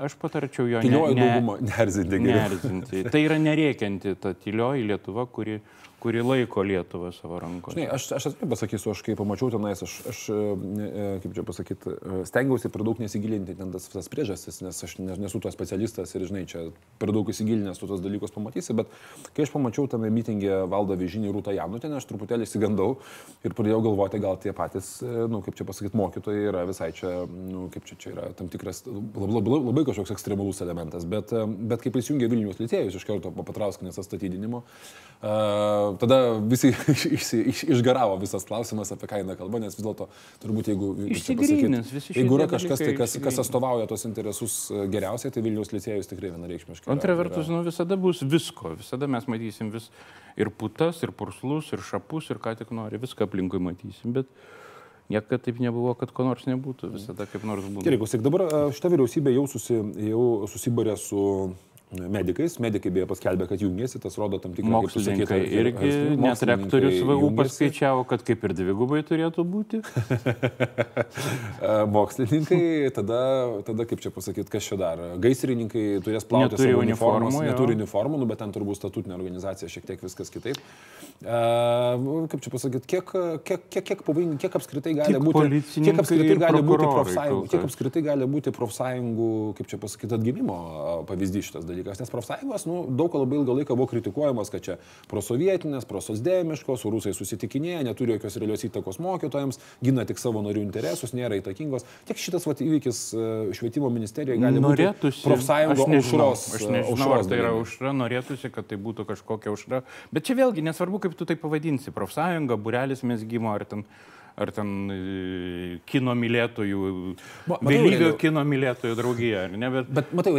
aš patarčiau jo Tylioji ne, ne, geriau. neerzinti. Tai yra nerėkianti ta tylioji Lietuva, kuri, kuri laiko Lietuvą savo rankose. Žinai, aš, aš atvirai pasakysiu, aš kai pamačiau tenais, aš, aš e, e, kaip čia pasakyti, stengiausi per daug nesigilinti ten tas, tas priežastis, nes aš ne- nesu to specialistas ir, žinai, čia per daug įsigilinęs tu tos dalykus pamatysi, bet kai aš pamačiau tame mitingė valdą Vyžinį Rūtą Janutinę, aš truputėlį įsigandau ir pradėjau galvoti, gal tie patys, e, nu, kaip čia pasakyti, mokytojai yra visai čia, nu, kaip čia, čia yra tam tikras, labai, labai, labai kažkoks ekstremalus elementas, bet, bet kai prisijungė Vilnius licėjus iš karto po Patrauskinės atstatydinimo, tada visi iš, iš, iš, išgaravo visas klausimas apie ką eina kalba, nes vis dėlto turbūt jeigu... kaip čia Išsigrynins pasakyt, visi šitie Jeigu yra kažkas, tai kas, kas atstovauja tos interesus e, geriausiai, tai Vilnius licėjus tikrai vienareikšmiškai. Antra vertus, nu, visada bus visko, visada mes matysim vis ir putas, ir purslus, ir šapus, ir ką tik nori, viską aplinkui matysim, bet niekada taip nebuvo, kad ko nors nebūtų, visada kaip nors būtų. Gerai, klausyk, dabar šita vyriausybė jau, susi, jau susibarė su medikais, medikai beje paskelbė, kad jungiasi, tas rodo tam tikrą Mokslininkai tą- irgi, net mokslininkai rektorius VU paskaičiavo, kad kaip ir dvigubai turėtų būti. Mokslininkai, tada, tada kaip čia pasakyti, kas čia dar? Gaisrininkai turės plauti Neturi savo jo. neturi uniformų, nu, bet ten turbūt statutinė organizacija šiek tiek viskas kitaip. Kaip čia pasakyti, kiek, kiek, kiek, kiek pavojingi, kiek apskritai gali Tik būti, kiek apskritai gali būti profsąjungų, kiek apskritai gali būti profsąjungų, kaip čia pasakyti, atgimimo pavyzdys šitas dalykas, nes profsąjungos, nu, daug labai ilgą laiką buvo kritikuojamos, kad čia prosovietinės, prososdėmiškos, su rusai susitikinėja, neturi jokios realios įtakos mokytojams, gina tik savo narių interesus, nėra įtakingos. Tiek šitas vat, įvykis švietimo ministerijoje gali Norėtųsi. būti profsąjungo aš nežinau, aušros. Aš nežinau, aušros ar tai yra aušra, norėtųsi, kad tai būtų kažkokia aušra. Bet čia vėlgi nesvarbu, kaip tu tai pavadinsi. Profsąjunga, burelis mesgymo ar ten, ar ten e, kino mylėtojų, vėlyvio kino mylėtojų draugija, ar ne? Bet, Bet matai,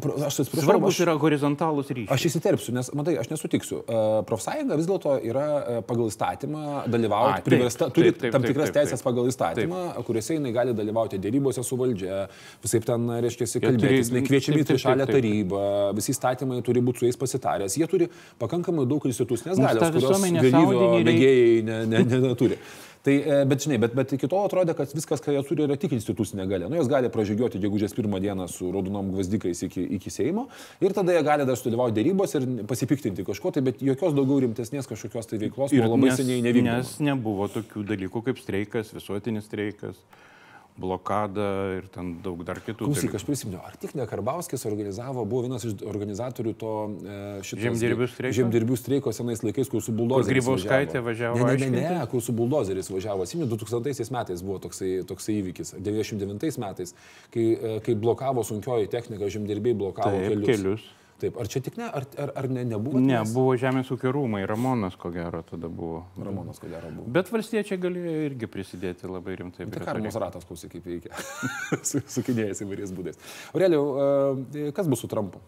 pro- aš atsiprašau, svarbus aš- yra horizontalūs ryšiai. Aš įsiterpsiu, nes, matai, aš nesutiksiu. E, Profsąjunga vis dėlto yra e, pagal įstatymą dalyvauti, taip, priversta, taip, turi taip, tam taip, tikras taip, teisės taip. pagal įstatymą, kuriuose jinai gali dalyvauti dėrybose su valdžia, visai ten, reiškia, kalbėtis, jinai kviečiami į taip, taip, trišalę taip, taip. tarybą, visi įstatymai turi būti su jais pasitaręs, jie turi pakankamai daug institucinės galios, kurios vėlyvio mėgėjai ne, ne, ne, neturi. Tai, e, bet, žinai, bet, bet iki to atrodė, kad viskas, ką jie turi, yra tik institucinė galia. Nu, jos gali pražygiuoti gegužės pirmą dieną su raudonom gvazdikais iki, iki Seimo ir tada jie gali dar sudalyvauti dėrybos ir pasipiktinti kažko, tai bet jokios daugiau rimtesnės kažkokios tai veiklos ir labai nes, seniai nevykdė. Nes nebuvo tokių dalykų kaip streikas, visuotinis streikas, blokada ir ten daug dar kitų. Klausyk, aš prisimenu, ar tik ne Karbauskis organizavo, buvo vienas iš organizatorių to e, šitos Žemdirbių streiko? Žemdirbių streiko senais laikais, kur su buldozeriais. Grybauskaitė važiavo Ne, ne, ne, ne, kur su buldozeris važiavo. Atsimenu, 2000 metais buvo toksai, toksai įvykis, 99 metais, kai, e, kai blokavo sunkioji technika, žemdirbiai blokavo Taip, kelius. kelius. Taip, ar čia tik ne, ar, ar, ar ne, nebuvo? Ne, tenais? buvo Žemės ūkio rūmai, Ramonas ko gero tada buvo. Ramonas, ko gero, buvo. Bet valstiečiai galėjo irgi prisidėti labai rimtai. Tai prie to karmos ratas, klausyk, kaip veikia. Su- Sukinėjasi įvairiais būdais. Aureliau, e, kas bus su Trumpu?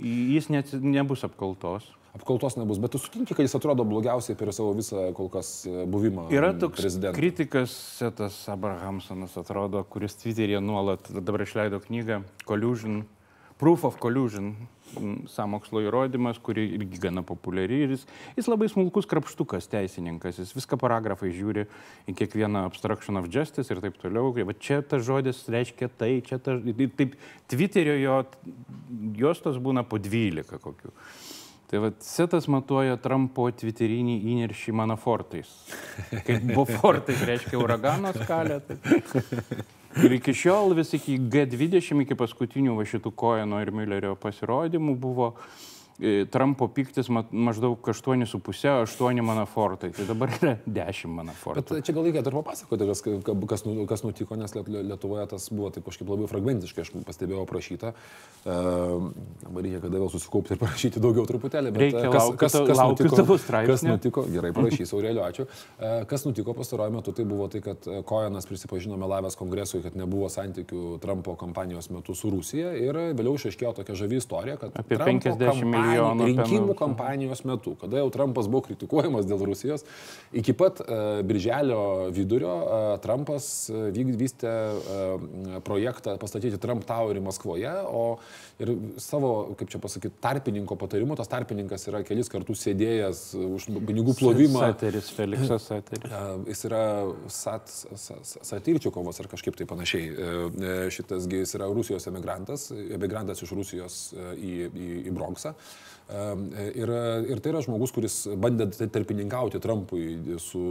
Jis net nebus apkaltos. Apkaltos nebus, bet tu sutinki, kad jis atrodo blogiausiai per savo visą kol kas e, buvimą Yra toks prezidentu. kritikas Setas Abrahamsonas, atrodo, kuris Twitter'e nuolat dabar išleido knygą Collusion, Proof of Collusion, samokslo įrodymas, kuri irgi gana populiari ir jis, jis labai smulkus krapštukas teisininkas, jis viską paragrafai žiūri į kiekvieną obstruction of justice ir taip toliau. Va čia tas žodis reiškia tai, čia tas, taip Twitter'io jo, jos tos būna po 12 kokių. Tai vad, setas matuoja Trumpo twitterinį įniršį mano fortais. Kaip buvo fortai, tai reiškia uragano skalę. Tai. Ir iki šiol vis iki G20, iki paskutinių va šitų Koeno ir Millerio pasirodymų buvo e, Trumpo piktis ma- maždaug 8,5, 8 manafortai. Tai dabar yra 10 manafortai. Bet čia gal reikėtų ir papasakoti, kas, kas, nu- kas nutiko, nes Liet- Lietuvoje tas buvo taip kažkaip labai fragmentiškai, aš pastebėjau aprašyta. Uh, dabar reikia kada vėl susikaupti ir parašyti daugiau truputėlį. Bet, Reikia, e, kas, laukiu kas, kas, laukiu nutiko, kas nutiko, gerai parašysiu, Aurelio, ačiū. Kas nutiko pastaruoju metu, tai buvo tai, kad e, Kojanas prisipažino melavęs kongresui, kad nebuvo santykių Trumpo kampanijos metu su Rusija ir vėliau išaiškėjo tokia žavi istorija, kad Apie Trumpo 50 milijonų milijonų rinkimų kampanijos metu, kada jau Trumpas buvo kritikuojamas dėl Rusijos, iki pat uh, birželio vidurio uh, Trumpas uh, vyk- vystė uh, projektą pastatyti Trump Towerį Maskvoje, o ir savo, kaip čia pasakyti, tarpininko patarimu, tas tarpininkas yra kelis kartus sėdėjęs už pinigų plovimą. Sateris, Feliksas Sateris. E, Jis yra sat, sa- sa- Satirčiukovas ar kažkaip tai panašiai. E, e, Šitasgi jis yra Rusijos emigrantas, emigrantas iš Rusijos e, į, į, į Bronxą. Ir, ir tai yra žmogus, kuris bandė tarpininkauti Trumpui, su,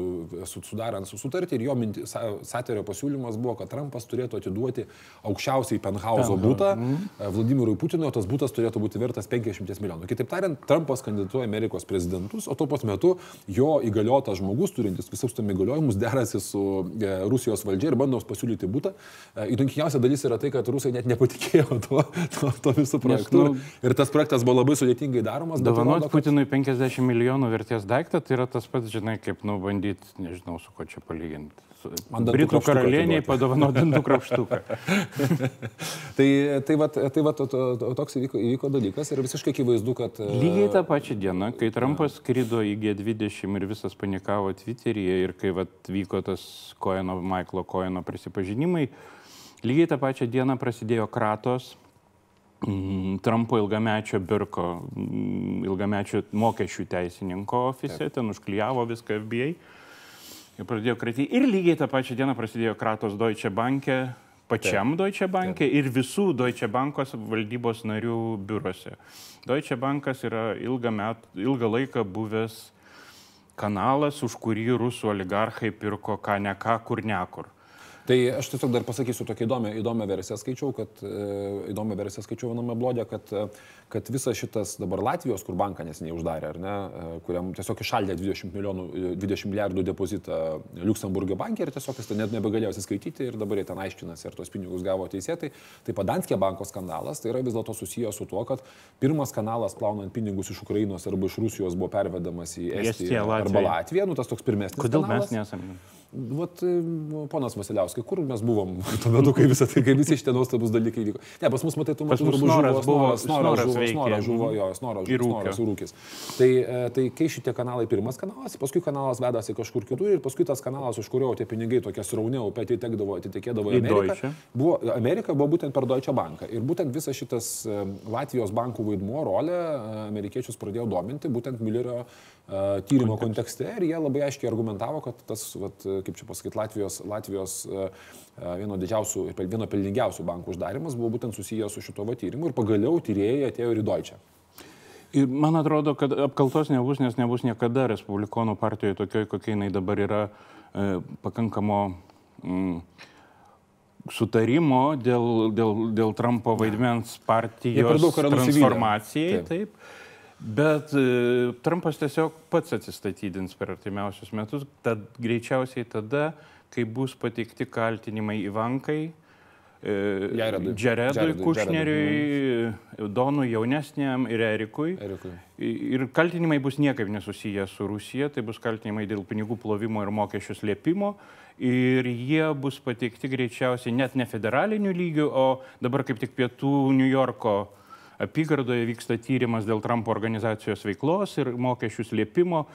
su, sudarant su sutartį. Ir jo minti, Sa- Saterio pasiūlymas buvo, kad Trumpas turėtų atiduoti aukščiausiai penthauso būtą e, Vladimirui Putinui, o tas būtas turėtų būti vertas 50 milijonų. Kitaip tariant, Trumpas kandidatuoja Amerikos prezidentus, o tuo pat metu jo įgaliotas žmogus, turintis visus tam įgaliojimus, derasi su e, Rusijos valdžia ir bando pasiūlyti būtą. E, Įdomkiausia dalis yra tai, kad rusai net nepatikėjo tuo, tuo, tuo visų projektu. nu, ir tas projektas buvo labai sudėtingai daromas. bet Dovanoti rodo, kad- Putinui 50 milijonų vertės daiktą, tai yra tas pats, žinai, kaip, nu, bandyti, nežinau, su ko čia palyginti. Britų karalieniai atiduoti. padovanoti dantų krapštuką. Tai, tai, va, tai va, to, to, to, toks įvyko, įvyko dalykas ir visiškai akivaizdu, kad... e, Lygiai tą pačią dieną, kai Trumpas skrido į G20 ir visas panikavo Twitteryje ir kai vat, vyko tas Koeno, Michaelo Koeno prisipažinimai, lygiai tą pačią dieną prasidėjo kratos Trumpo ilgamečio Birko, mm, ilgamečio mokesčių teisininko ofise, ten užklyjavo viską FBI ir pradėjo kratyti. Ir lygiai tą pačią dieną prasidėjo kratos Deutsche Banke, pačiam Deutsche Banke ir visų Deutsche Bankos valdybos narių biurose. Deutsche Bankas yra ilgą, met, ilgą laiką buvęs kanalas, už kurį rusų oligarchai pirko ką ne ką, kur nekur. Tai aš tiesiog dar pasakysiu tokią įdomią, įdomią versiją skaičiau, kad e, įdomią versiją skaičiau viename blogė, kad, e, kad visas šitas dabar Latvijos, kur banką nesiniai uždarė, ar ne, e, kuriam tiesiog išaldė 20, milijonų, e, 20 milijardų depozitą Luxemburgio bankė ir tiesiog jis ten net nebegalėjo atsiskaityti ir dabar jie ten aiškinasi, ar tos pinigus gavo teisėtai. Tai Padanskė banko skandalas, tai yra vis dėlto susijęs su tuo, kad pirmas kanalas plaunant pinigus iš Ukrainos arba iš Rusijos buvo pervedamas į Estiją, Estiją arba Latviją. Latviją, nu tas toks pirmesnis. Kodėl kanalas. mes nesame? Vat, e, ponas Vasiliauskai, kur mes buvom tuo metu, kai, visa, tai, kai visi šitie nuostabus dalykai vyko? Ne, pas mus, matai, tu matai, turbūt Snoras buvo- Snoras, žuvo. Snoras žuvo, jo, Snoras žuvo. Snoras rūkis. Tai, e, tai kai šitie kanalai pirmas kanalas, paskui kanalas vedasi kažkur kitur ir paskui tas kanalas, už kurio tie pinigai tokie sraunė upė atitekdavo, atitekėdavo į Ameriką. Buvo, Amerika buvo būtent per Deutsche Banką. Ir būtent visas šitas e, Latvijos bankų vaidmuo, rolė, amerikiečius pradėjo dominti būtent Millerio e, tyrimo kontekste ir jie labai aiškiai argumentavo, kad tas, vat, kaip čia pasakyti, Latvijos, Latvijos e, e, vieno didžiausių ir vieno pelningiausių bankų uždarimas buvo būtent susijęs su šito va tyrimu ir pagaliau tyrėjai atėjo ir į Deutsche. Ir man atrodo, kad apkaltos nebus, nes nebus niekada Respublikonų partijoje tokioj, kokia jinai dabar yra e, pakankamo mm, sutarimo dėl, dėl, dėl Trumpo vaidmens partijos transformacijai. Taip. Taip. Bet e, Trumpas tiesiog pats atsistatydins per artimiausius metus, tad greičiausiai tada, kai bus pateikti kaltinimai Ivankai, e, Jaredui. Jaredui, Kušneriui, Donui jaunesniam ir Erikui. Erikui. Ir kaltinimai bus niekaip nesusiję su Rusija, tai bus kaltinimai dėl pinigų plovimo ir mokesčių slėpimo. Ir jie bus pateikti greičiausiai net ne federaliniu lygiu, o dabar kaip tik pietų New Yorko apygardoje vyksta tyrimas dėl Trumpo organizacijos veiklos ir mokesčių slėpimo.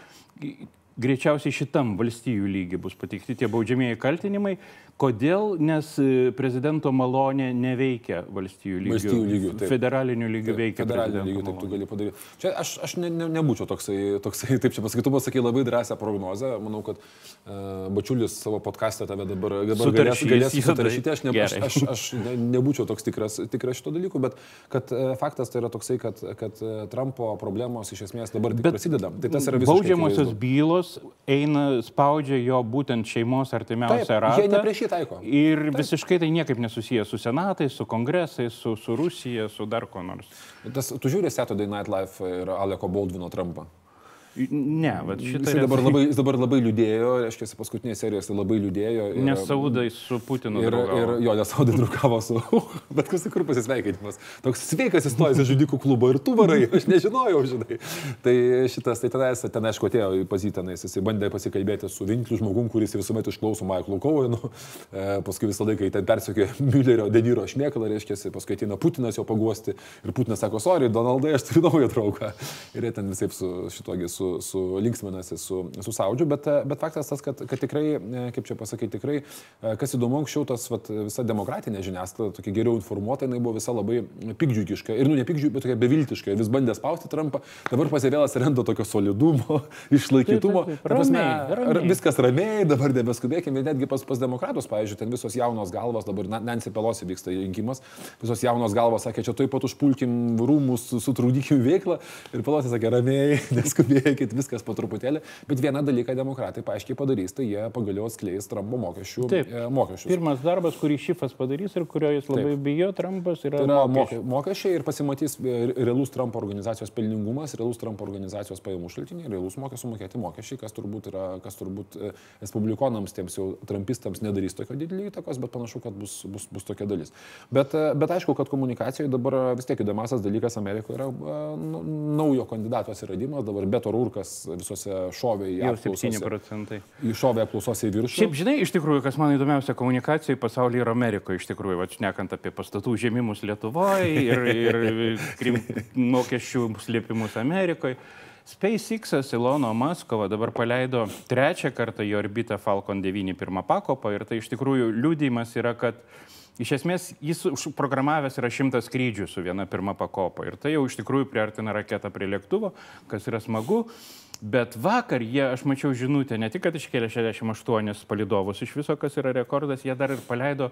Greičiausiai šitam valstybių lygiai bus pateikti tie baudžiamieji kaltinimai. Kodėl? Nes e, prezidento malonė neveikia valstybių lygių. Valstijų lygių, taip. Federaliniu lygiu veikia. Federaliniu prezidento lygiu taip tu gali padaryti. Čia aš, aš ne, ne, nebūčiau toksai, toksai, taip čia pasakytų, pasakai labai drąsią prognozę. Manau, kad uh, Bačiulis savo podcast'e tave dabar, dabar galės, galės juodai. sutaršyti. Aš, ne, aš, aš, aš ne, nebūčiau toks tikras, tikras šito dalyku, bet kad uh, faktas tai yra toksai, kad, kad uh, Trumpo problemos iš esmės dabar tik Bet prasideda. Tai tas yra visiškai. Baudžiamosios akivaizdu. Bylos eina, spaudžia jo būtent šeimos Taip, artimiausią jie ratą. ne prieš jį taiko. Ir visiškai tai niekaip nesusijęs su senatais, su kongresais, su, su Rusija, su dar ko nors. Tas, tu žiūri Saturday Night Live ir Aleko Baldwino Trumpą. Ne, bet šitą... Jis dabar labai, jis dabar labai liūdėjo, reiškia, paskutinėje serijoje labai liūdėjo. Ir, nes Saudai su Putinu. Ir, ir jo, nes Saudai draugavo su... bet kas kur pasisveikinimas. Toks sveikas įstojęs į žudikų klubą ir tu varai, aš nežinojau, žinai. Tai šitas, tai tenais, ten aišku, atėjo į pozitanais, jis bandė pasikalbėti su vinkliu žmogum, kuris visuomet išklauso Michael Cohen, nu, e, paskui visą laiką ten persiekė Müllerio Deniro šmėkalą, reiškia, paskui ateina Putinas jo paguosti ir Putinas sako, sorry, Donaldai, aš turiu naują draugą. Ir jie ten visai su šitogi, su, su linksminasi su, su Saudžiu, bet, bet faktas tas, kad, kad tikrai, e, kaip čia pasakyti, tikrai, e, kas įdomu, anksčiau tas vat, visa demokratinė žiniasklaida, tokia geriau informuota, jinai buvo visa labai pikdžiugiška. Ir nu ne pikdžiugiška, bet tokia beviltiška. Vis bandė spausti Trumpą, dabar pasivėlas renda tokio solidumo, išlaikytumo. Taip, taip, taip. Prasme, ramiai, ramiai. Viskas ramiai, dabar nebeskubėkime, netgi pas, pas demokratus, pavyzdžiui, ten visos jaunos galvos, dabar Nancy Pelosi vyksta rinkimas, visos jaunos galvos sakė, čia tuoj pat užpulkim rūmus, sutrūdykim veiklą. Ir Pelosi sakė, ramiai, neskubėkit, viskas po truputėlį. Bet vieną dalyką demokratai paaiškiai padarys, tai jie pagaliau atskleis Trumpo mokesčių, Taip. e, mokesčius. Pirmas darbas, kurį Šifas padarys ir kurio jis labai Taip. bijo, Trumpas yra, tai yra mokesčiai. mokesčiai ir pasimatys e, realus Trumpo organizacijos pelningumas, realus Trumpo organizacijos pajamų šaltiniai, realus mokesčių mokėti mokesčiai, kas turbūt, yra, kas turbūt e, respublikonams, tiems jau trumpistams nedarys tokio didelį įtakos, bet panašu, kad bus, bus, bus tokia dalis. Bet, e, bet aišku, kad komunikacijoje dabar vis tiek įdomiausias dalykas Amerikoje yra naujo kandidato atsiradimas, dabar Beto Rūrkas visose šovė į apklausose. 7 procentai. Iššovė apklausose į viršų. Šiaip žinai, iš tikrųjų, kas man įdomiausia komunikacijoje pasaulyje yra Amerikoje, iš tikrųjų, atšnekant apie pastatų žemimus Lietuvoje ir, ir krim, mokesčių slėpimus Amerikoje. SpaceX Ilono Maskovo dabar paleido trečią kartą į orbitą Falcon 9 pirmą pakopą ir tai iš tikrųjų liūdėjimas yra, kad Iš esmės, jis užprogramavęs yra šimtas skrydžių su viena pirma pakopa. Ir tai jau iš tikrųjų priartina raketą prie lėktuvo, kas yra smagu. Bet vakar jie, aš mačiau žinutę, ne tik, kad iškėlė 68 palidovus iš viso, kas yra rekordas, jie dar ir paleido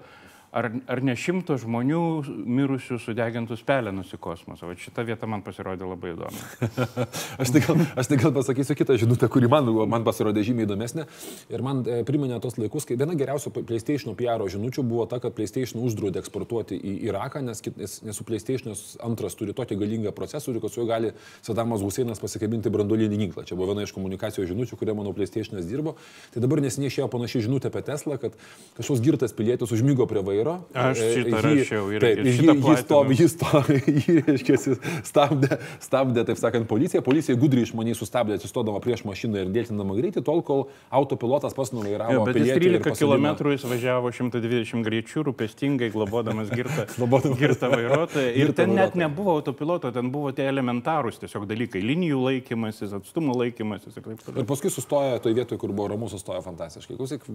ar, ar ne šimto žmonių mirusių sudegintus pelenus į kosmosą. O šita vieta man pasirodė labai įdomi. aš, tai gal, aš tai gal pasakysiu kitą žinutę, kuri man, man pasirodė žymiai įdomesnė. Ir man e, priminė tos laikus, kai viena geriausių PlayStation PR žinučių buvo ta, kad PlayStation uždraudė eksportuoti į Iraką, nes, nes, nes su PlayStation antras turi tokį galingą procesorių, kad su juo gali Sadamas Huseinas pasikabinti branduolinį ginklą. Čia buvo viena iš komunikacijos žinučių, kurie mano PlayStation'as dirbo. Tai dabar nesiniai išėjo panašiai žinutė apie Teslą, kad kažkoks girtas pilietis užmygo prie vairo vairo. Aš e, šitą jį, rašiau ir, taip, ir jį, jį stovi, jį stovi, jį, reiškia, stabdė, stabdė, taip sakant, policija. Policija gudriai išmaniai sustabdė, atsistodama prieš mašiną ir dėtinama greitį, tol kol autopilotas pas nuvairavo. Bet jis 13 km jis važiavo 120 greičių, rūpestingai globodamas girtą, girtą vairuotoją. Ir girtą ten net nebuvo autopiloto, ten buvo tie elementarūs tiesiog dalykai - linijų laikymasis, atstumo laikymasis ir taip toliau. Ir paskui sustoja toje vietoje, kur buvo ramus, sustoja fantastiškai. Klausyk,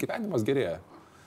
gyvenimas gerėja.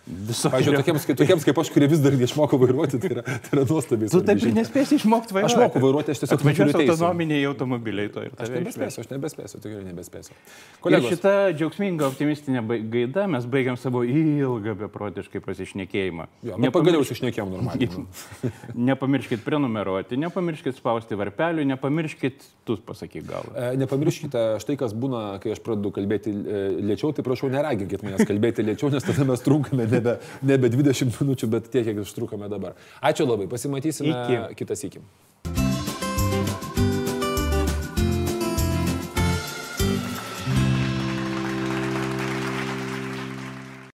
Pavyzdžiui, tokiems, tokiems kaip aš, kurie vis dar neišmoko vairuoti, tai yra, tai yra nuostabiai. Tu taip ir nespėsi išmokti vairuoti. Aš moku vairuoti, aš tiesiog važiuosiu autonominiai automobiliai to ir tai. Aš nebespėsiu, aš nebespėsiu, tikrai nebespėsiu. Kolegos. Ir šitą džiaugsmingą optimistinę gaida mes baigiam savo ilgą beprotiškai pasišnekėjimą. Jo, nu, pagaliau išnekėjom normaliai. Nepamirškit prenumeruoti, nepamirškit spausti varpelių, nepamirškit, tu pasakyk gal. E, nepamirškite, štai kas būna, kai aš pradedu kalbėti e, lėčiau, tai prašau neraginkit manęs kalbėti lėčiau, nes tada mes trunkame nebe, nebe 20 minučių, bet tiek, kiek užtrukome dabar. Ačiū labai, pasimatysime Iki. kitas iki.